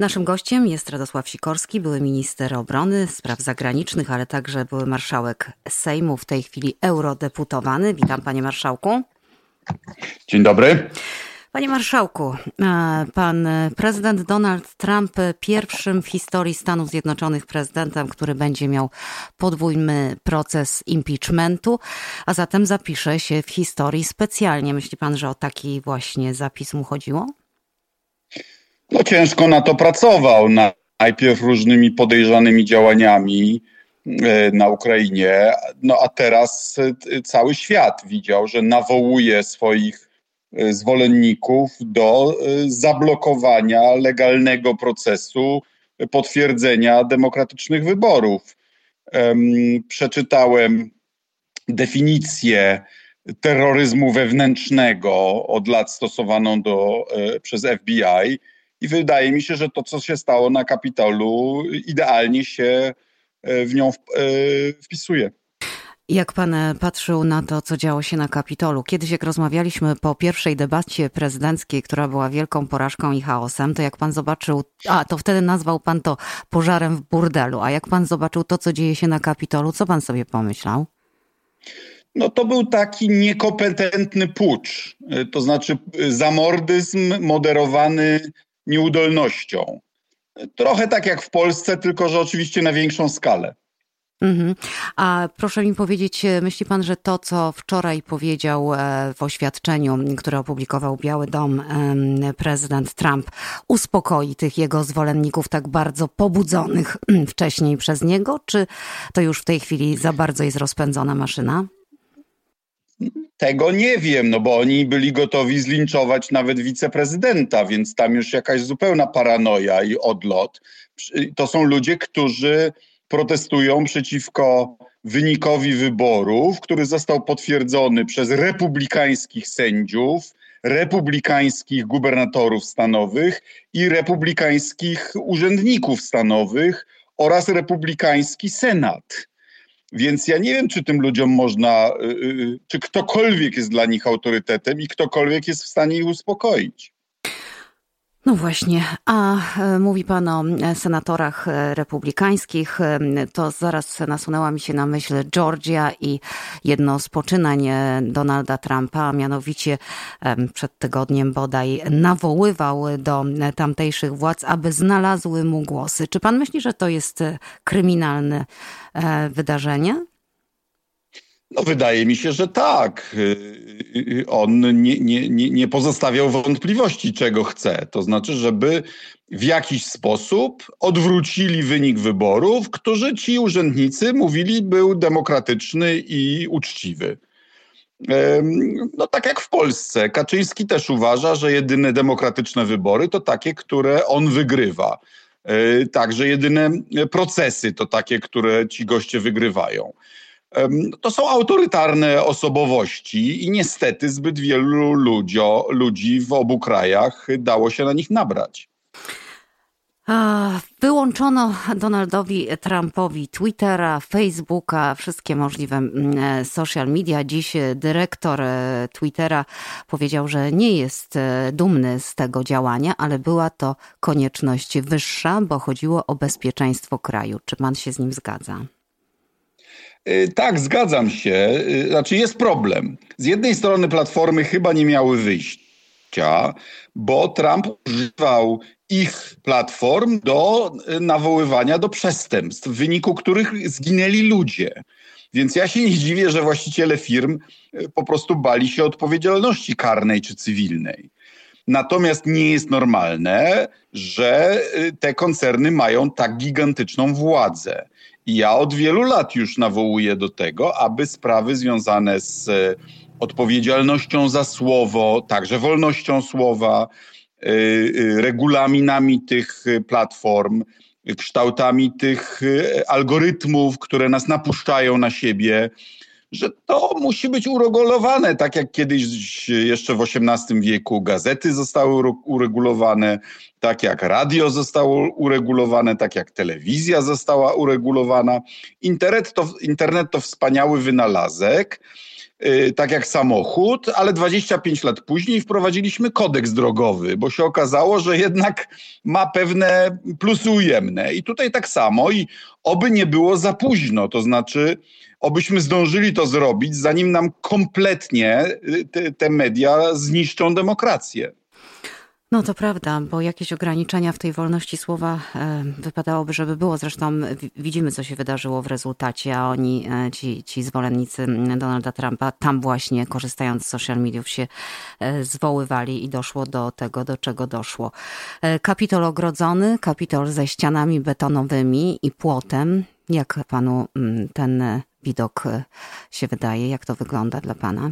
Naszym gościem jest Radosław Sikorski, były minister obrony, spraw zagranicznych, ale także były marszałek Sejmu, w tej chwili eurodeputowany. Witam panie marszałku. Dzień dobry. Panie marszałku, e, pan prezydent Donald Trump pierwszym w historii Stanów Zjednoczonych prezydentem, który będzie miał podwójny proces impeachmentu, a zatem zapisze się w historii specjalnie. Myśli pan, że o taki właśnie zapis mu chodziło? No ciężko na to pracował. Najpierw różnymi podejrzanymi działaniami e, na Ukrainie, no a teraz e, cały świat widział, że nawołuje swoich e, zwolenników do zablokowania legalnego procesu potwierdzenia demokratycznych wyborów. Przeczytałem definicję terroryzmu wewnętrznego od lat stosowaną do, przez FBI i wydaje mi się, że to, co się stało na Kapitolu, idealnie się e, w nią e, wpisuje. Jak pan e, patrzył na to, co działo się na Kapitolu? Kiedyś, jak rozmawialiśmy po pierwszej debacie prezydenckiej, która była wielką porażką i chaosem, to jak pan zobaczył, a to wtedy nazwał pan to pożarem w burdelu, a jak pan zobaczył to, co dzieje się na Kapitolu, co pan sobie pomyślał? No to był taki niekompetentny pucz, to znaczy zamordyzm moderowany nieudolnością. Trochę tak jak w Polsce, tylko że oczywiście na większą skalę. Mhm. A proszę mi powiedzieć, myśli pan, że to, co wczoraj powiedział e, w oświadczeniu, które opublikował Biały Dom prezydent Trump, uspokoi tych jego zwolenników tak bardzo pobudzonych wcześniej przez niego, czy to już w tej chwili za bardzo jest rozpędzona maszyna? Tego nie wiem, no bo oni byli gotowi zlinczować nawet wiceprezydenta, więc tam już jakaś zupełna paranoja i odlot. To są ludzie, którzy protestują przeciwko wynikowi wyborów, który został potwierdzony przez republikańskich sędziów, republikańskich gubernatorów stanowych i republikańskich urzędników stanowych oraz republikański senat. Więc ja nie wiem, czy tym ludziom można, y, y, y, czy ktokolwiek jest dla nich autorytetem i ktokolwiek jest w stanie ich uspokoić. No właśnie, a e, mówi Pan o e, senatorach e, republikańskich, to zaraz nasunęła mi się na myśl Georgia i jedno z poczynań Donalda Trumpa, a mianowicie przed tygodniem bodaj nawoływał do tamtejszych władz, aby znalazły mu głosy. Czy Pan myśli, że to jest kryminalne wydarzenie? No, wydaje mi się, że tak. Y, y, y, on nie, nie, nie, pozostawiał wątpliwości, czego chce. To znaczy, żeby w jakiś sposób odwrócili wynik wyborów, którzy ci urzędnicy mówili był demokratyczny i uczciwy. No tak jak w Polsce. Kaczyński też uważa, że jedyne demokratyczne wybory to takie, które on wygrywa. Także jedyne procesy to takie, które ci goście wygrywają. To są autorytarne osobowości i niestety zbyt wielu ludzio, ludzi w obu krajach dało się na nich nabrać. Wyłączono Donaldowi Trumpowi Twittera, Facebooka, wszystkie możliwe e, social media. Dziś dyrektor e, Twittera powiedział, że nie jest e, dumny z tego działania, ale była to konieczność wyższa, bo chodziło o bezpieczeństwo kraju. Czy pan się z nim zgadza? Y, tak, zgadzam się. Y, znaczy jest problem. Z jednej strony platformy chyba nie miały wyjścia, bo Trump używał ich platform do y, nawoływania do przestępstw, w wyniku których zginęli ludzie. Więc ja się nie dziwię, że właściciele firm po prostu bali się odpowiedzialności karnej czy cywilnej. Natomiast nie jest normalne, że te koncerny mają tak gigantyczną władzę. I ja od wielu lat już nawołuję do tego, aby sprawy związane z e, odpowiedzialnością za słowo, także wolnością słowa, e, e, regulaminami tych platform, kształtami tych algorytmów, które nas napuszczają na siebie, że to musi być uregulowane, tak jak kiedyś jeszcze w XVIII wieku gazety zostały uregulowane, tak jak radio zostało uregulowane, tak jak telewizja została uregulowana. Internet to, internet to wspaniały wynalazek, tak jak samochód, ale 25 lat później wprowadziliśmy kodeks drogowy, bo się okazało, że jednak ma pewne plusy ujemne. I tutaj tak samo i oby nie było za późno, to znaczy obyśmy zdążyli to zrobić, zanim nam kompletnie y, te, te media zniszczą demokrację. No to prawda, bo jakieś ograniczenia w tej wolności słowa e, wypadałoby, żeby było. Zresztą widzimy, co się wydarzyło w rezultacie, a oni, e, ci, ci zwolennicy Donalda Trumpa, tam właśnie korzystając z social mediów się e, zwoływali i doszło do tego, do czego doszło. Kapitol ogrodzony, kapitol ze ścianami betonowymi i płotem. Jak panu ten widok się wydaje? Jak to wygląda dla pana?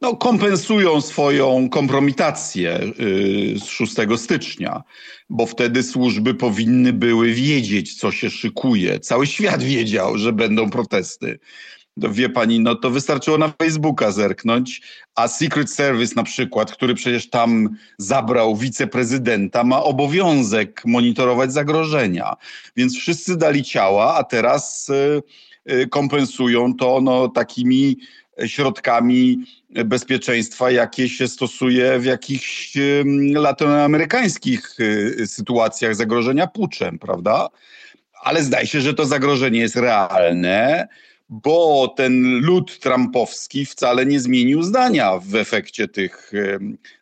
No, kompensują swoją kompromitację y, z 6 stycznia, bo wtedy służby powinny były wiedzieć, co się szykuje. Cały świat wiedział, że będą protesty. To wie pani, no to wystarczyło na Facebooka zerknąć, a Secret Service na przykład, który przecież tam zabrał wiceprezydenta, ma obowiązek monitorować zagrożenia. Więc wszyscy dali ciała, a teraz y, y, kompensują to no, takimi środkami bezpieczeństwa, jakie się stosuje w jakichś latynoamerykańskich y, sytuacjach zagrożenia puczem, prawda? Ale zdaje się, że to zagrożenie jest realne, bo ten lud trumpowski wcale nie zmienił zdania w efekcie tych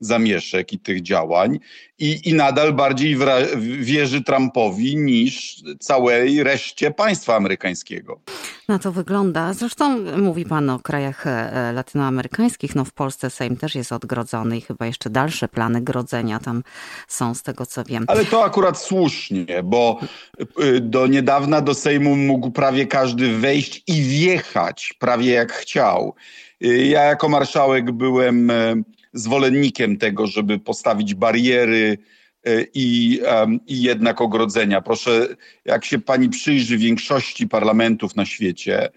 zamieszek i tych działań i, i nadal bardziej wierzy Trumpowi niż całej reszcie państwa amerykańskiego. Na to wygląda. Zresztą mówi pan o krajach e, latynoamerykańskich. No w Polsce Sejm też jest odgrodzony i chyba jeszcze dalsze plany grodzenia tam są z tego co wiem. Ale to akurat słusznie, bo y, do niedawna do Sejmu mógł prawie każdy wejść i wjechać prawie jak chciał. Y, ja jako marszałek byłem e, zwolennikiem tego, żeby postawić bariery e, i, i jednak ogrodzenia. Proszę, jak się pani przyjrzy większości parlamentów na świecie,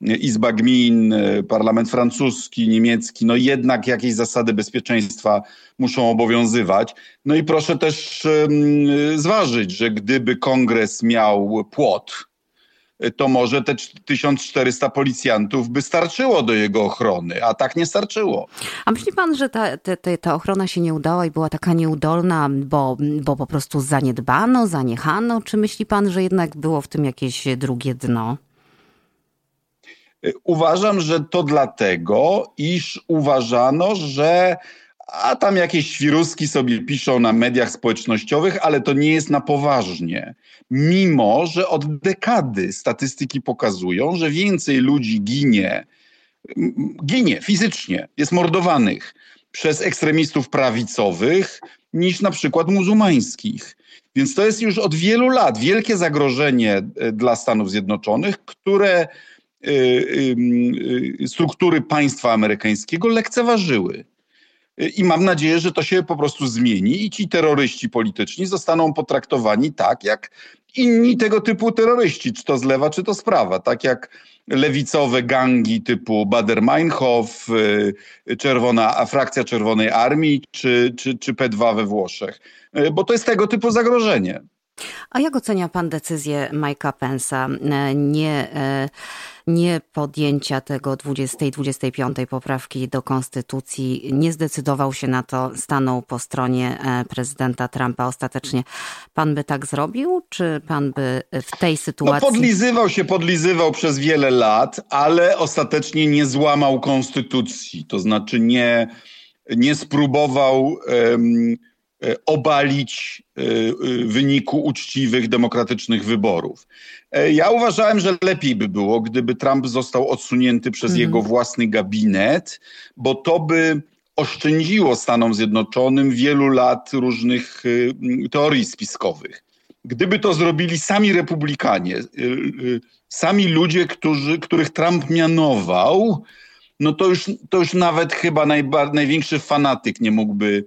Izba Gmin, e, parlament francuski, niemiecki, no jednak jakieś zasady bezpieczeństwa muszą obowiązywać. No i proszę też zważyć, że gdyby kongres miał płot, to może te 1400 policjantów by starczyło do jego ochrony, a tak nie starczyło. A myśli pan, że ta, ta, ta ochrona się nie udała i była taka nieudolna, bo, bo po prostu zaniedbano, zaniechano? Czy myśli pan, że jednak było w tym jakieś drugie dno? Uważam, że to dlatego, iż uważano, że a tam jakieś świruski sobie piszą na mediach społecznościowych, ale to nie jest na poważnie. Mimo, że od dekady statystyki pokazują, że więcej ludzi ginie, ginie fizycznie, jest mordowanych przez ekstremistów prawicowych niż na przykład muzułmańskich. Więc to jest już od wielu lat wielkie zagrożenie e, dla Stanów Zjednoczonych, które e, e, struktury państwa amerykańskiego lekceważyły. I mam nadzieję, że to się po prostu zmieni i ci terroryści polityczni zostaną potraktowani tak, jak inni tego typu terroryści, czy to z lewa, czy to z prawa. Tak jak lewicowe gangi typu Bader-Meinhof, y, czerwona, frakcja Czerwonej Armii, czy, czy, czy P2 we Włoszech. Y, bo to jest tego typu zagrożenie. A jak ocenia pan decyzję Mike'a Pence'a e, nie, e, nie podjęcia tego 20-25 poprawki do konstytucji? Nie zdecydował się na to, stanął po stronie e, prezydenta Trumpa ostatecznie. Pan by tak zrobił, czy pan by w tej sytuacji... No podlizywał się, podlizywał przez wiele lat, ale ostatecznie nie złamał konstytucji. To znaczy nie, nie spróbował... Um, obalić e, e, wyniku uczciwych, demokratycznych wyborów. Ja uważałem, że lepiej by było, gdyby Trump został odsunięty przez mhm. jego własny gabinet, bo to by oszczędziło Stanom Zjednoczonym wielu lat różnych teorii spiskowych. Gdyby to zrobili sami republikanie, sami ludzie, którzy, których Trump mianował, no to już, to już nawet chyba najba, największy fanatyk nie mógłby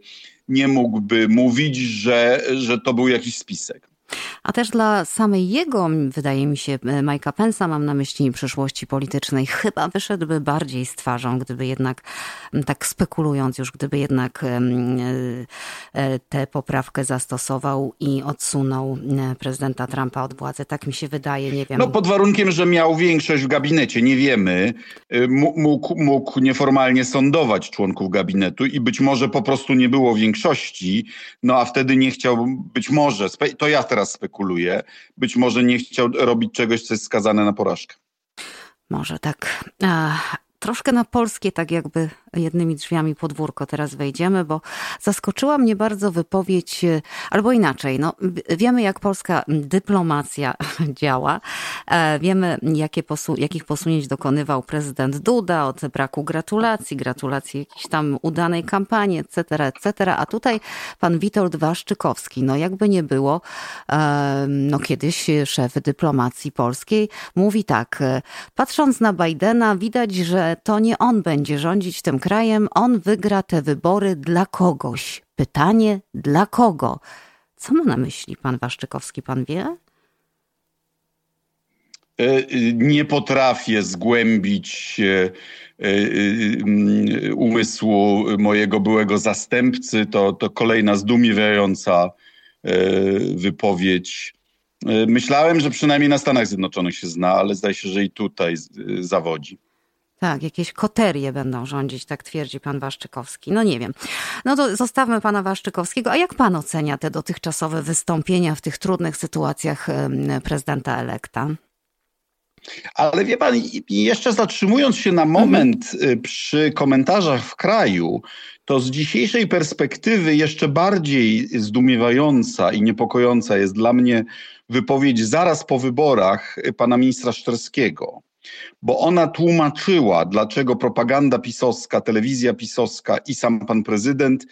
nie mógłby mówić, że, że to był jakiś spisek. A też dla samej jego, wydaje mi się, Majka Pensa, mam na myśli przyszłości politycznej, chyba wyszedłby bardziej z twarzą, gdyby jednak, tak spekulując już, gdyby jednak tę poprawkę zastosował i odsunął prezydenta Trumpa od władzy. Tak mi się wydaje, nie wiem. No pod warunkiem, że miał większość w gabinecie, nie wiemy. Mógł, mógł nieformalnie sądować członków gabinetu i być może po prostu nie było większości, no a wtedy nie chciał, być może, to ja teraz spekuluję, być może nie chciał robić czegoś, co jest skazane na porażkę. Może tak troszkę na polskie, tak jakby jednymi drzwiami podwórko teraz wejdziemy, bo zaskoczyła mnie bardzo wypowiedź, e, albo inaczej, no, wiemy jak polska dyplomacja działa, e, wiemy jakie posu jakich posunięć dokonywał prezydent Duda od braku gratulacji, gratulacji jakiejś tam udanej kampanii, etc., etc., a tutaj pan Witold Waszczykowski, no jakby nie było, e, no kiedyś szef dyplomacji polskiej mówi tak, patrząc na Bidena widać, że to nie on będzie rządzić tym krajem, on wygra te wybory dla kogoś. Pytanie dla kogo? Co ma na myśli pan Waszczykowski, pan wie? E, nie potrafię zgłębić e, e, umysłu mojego byłego zastępcy. To, to kolejna zdumiewająca wypowiedź. Myślałem, że przynajmniej na Stanach Zjednoczonych się zna, ale zdaje się, że i tutaj zawodzi. Tak, jakieś koterie będą rządzić, tak twierdzi pan Waszczykowski. No nie wiem. No to zostawmy pana Waszczykowskiego. A jak pan ocenia te dotychczasowe wystąpienia w tych trudnych sytuacjach prezydenta elekta? Ale wie pan, jeszcze zatrzymując się na moment mhm. przy komentarzach w kraju, to z dzisiejszej perspektywy jeszcze bardziej zdumiewająca i niepokojąca jest dla mnie wypowiedź zaraz po wyborach pana ministra Szczerskiego bo ona tłumaczyła, dlaczego propaganda pisowska, telewizja pisowska i sam pan prezydent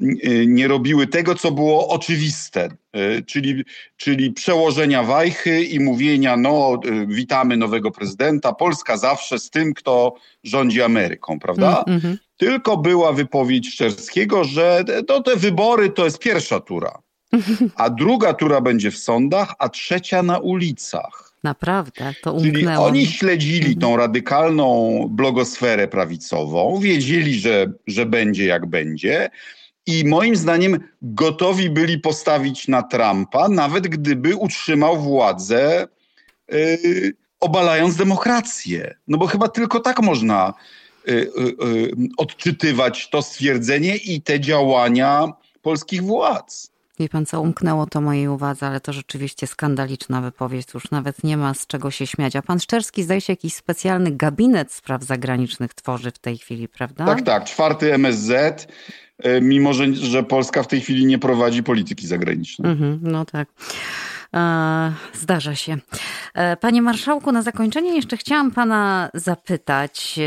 y, nie robiły tego, co było oczywiste, y, czyli, czyli przełożenia wajchy i mówienia, no y, witamy nowego prezydenta, Polska zawsze z tym, kto rządzi Ameryką, prawda? Mm -hmm. Tylko była wypowiedź Szczerskiego, że to te wybory to jest pierwsza tura, a druga tura będzie w sądach, a trzecia na ulicach. Naprawdę, to umknęło. Czyli oni śledzili tą radykalną blogosferę prawicową, wiedzieli, że, że będzie jak będzie i moim zdaniem gotowi byli postawić na Trumpa, nawet gdyby utrzymał władzę yy, obalając demokrację. No bo chyba tylko tak można yy, yy, odczytywać to stwierdzenie i te działania polskich władz. Wie pan co, umknęło to mojej uwadze, ale to rzeczywiście skandaliczna wypowiedź, już nawet nie ma z czego się śmiać. A pan Szczerski zdaje się jakiś specjalny gabinet spraw zagranicznych tworzy w tej chwili, prawda? Tak, tak, czwarty MSZ, e, mimo że, że Polska w tej chwili nie prowadzi polityki zagranicznej. Mhm, no tak. E, zdarza się. E, panie marszałku, na zakończenie jeszcze chciałam pana zapytać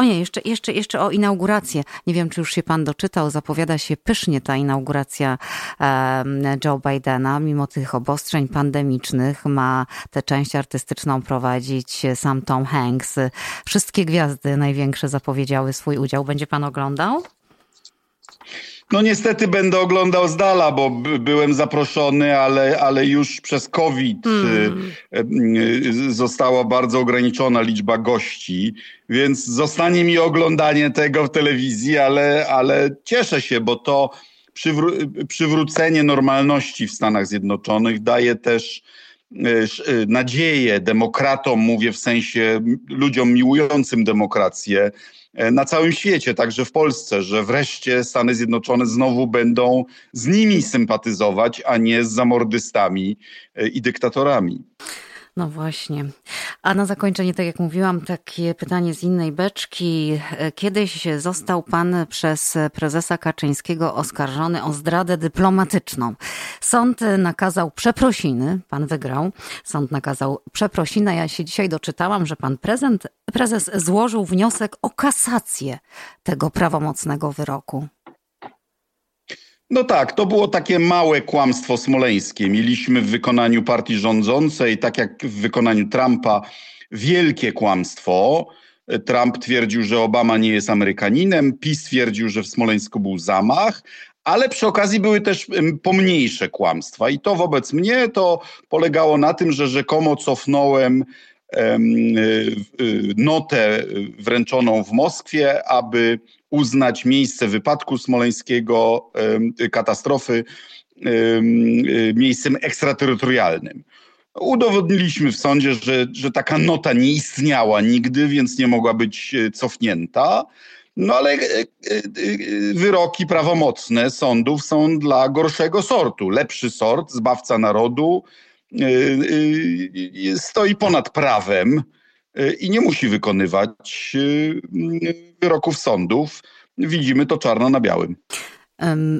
o nie, jeszcze, jeszcze, jeszcze o inaugurację. Nie wiem, czy już się pan doczytał. Zapowiada się pysznie ta inauguracja Joe Bidena. Mimo tych obostrzeń pandemicznych ma tę część artystyczną prowadzić sam Tom Hanks. Wszystkie gwiazdy największe zapowiedziały swój udział. Będzie pan oglądał? No niestety będę oglądał z dala, bo byłem zaproszony, ale, ale już przez COVID hmm. Y, y, została bardzo ograniczona liczba gości, więc zostanie mi oglądanie tego w telewizji, ale, ale cieszę się, bo to przywró przywrócenie normalności w Stanach Zjednoczonych daje też y, nadzieję demokratom, mówię w sensie ludziom miłującym demokrację, na całym świecie, także w Polsce, że wreszcie Stany Zjednoczone znowu będą z nimi sympatyzować, a nie z zamordystami e, i dyktatorami. No właśnie. A na zakończenie, tak jak mówiłam, takie pytanie z innej beczki. Kiedyś został pan przez prezesa Kaczyńskiego oskarżony o zdradę dyplomatyczną. Sąd nakazał przeprosiny, pan wygrał. Sąd nakazał przeprosiny. Ja się dzisiaj doczytałam, że pan prezent, prezes złożył wniosek o kasację tego prawomocnego wyroku. No tak, to było takie małe kłamstwo smoleńskie. Mieliśmy w wykonaniu partii rządzącej, tak jak w wykonaniu Trumpa, wielkie kłamstwo. Trump twierdził, że Obama nie jest Amerykaninem, PiS twierdził, że w Smoleńsku był zamach, ale przy okazji były też pomniejsze kłamstwa. I to wobec mnie to polegało na tym, że rzekomo cofnąłem notę wręczoną w Moskwie, aby uznać miejsce wypadku smoleńskiego, katastrofy, miejscem ekstraterytorialnym. Udowodniliśmy w sądzie, że, że taka nota nie istniała nigdy, więc nie mogła być e, cofnięta. No ale e, e, wyroki prawomocne sądów są dla gorszego sortu. Lepszy sort, zbawca narodu, stoi ponad prawem i nie musi wykonywać wyroków sądów. Widzimy to czarno na białym.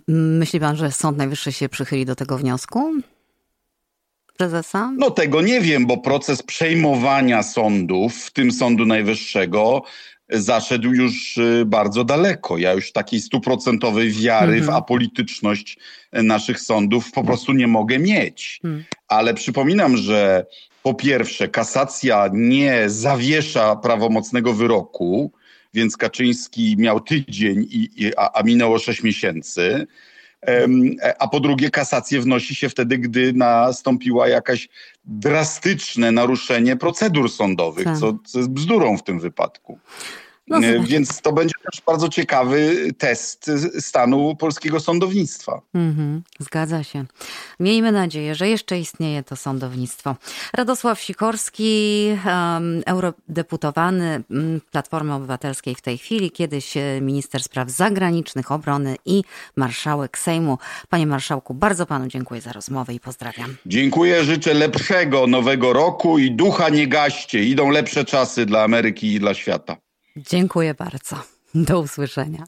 Myśli pan, że Sąd Najwyższy się przychyli do tego wniosku? Prezesa? No tego nie wiem, bo proces przejmowania sądów, w tym Sądu Najwyższego, zaszedł już y, bardzo daleko. Ja już takiej stuprocentowej wiary mhm. w apolityczność naszych sądów po prostu nie mogę mieć. Mhm. Ale przypominam, że po pierwsze, kasacja nie zawiesza prawomocnego wyroku, więc Kaczyński miał tydzień, i, i a, a minęło sześć miesięcy. A po drugie, kasację wnosi się wtedy, gdy nastąpiła jakaś drastyczne naruszenie procedur sądowych, tak. co, co jest bzdurą w tym wypadku. No, e, Więc to będzie też bardzo ciekawy test stanu polskiego sądownictwa. Mhm, zgadza się. Miejmy nadzieję, że jeszcze istnieje to sądownictwo. Radosław Sikorski, um, eurodeputowany mm, Platformy Obywatelskiej w tej chwili, kiedyś e, minister spraw zagranicznych, obrony i marszałek Sejmu. Panie marszałku, bardzo panu dziękuję za rozmowę i pozdrawiam. Dziękuję, życzę lepszego nowego roku i ducha nie gaście. Idą lepsze czasy dla Ameryki i dla świata. Dziękuję bardzo. Do usłyszenia.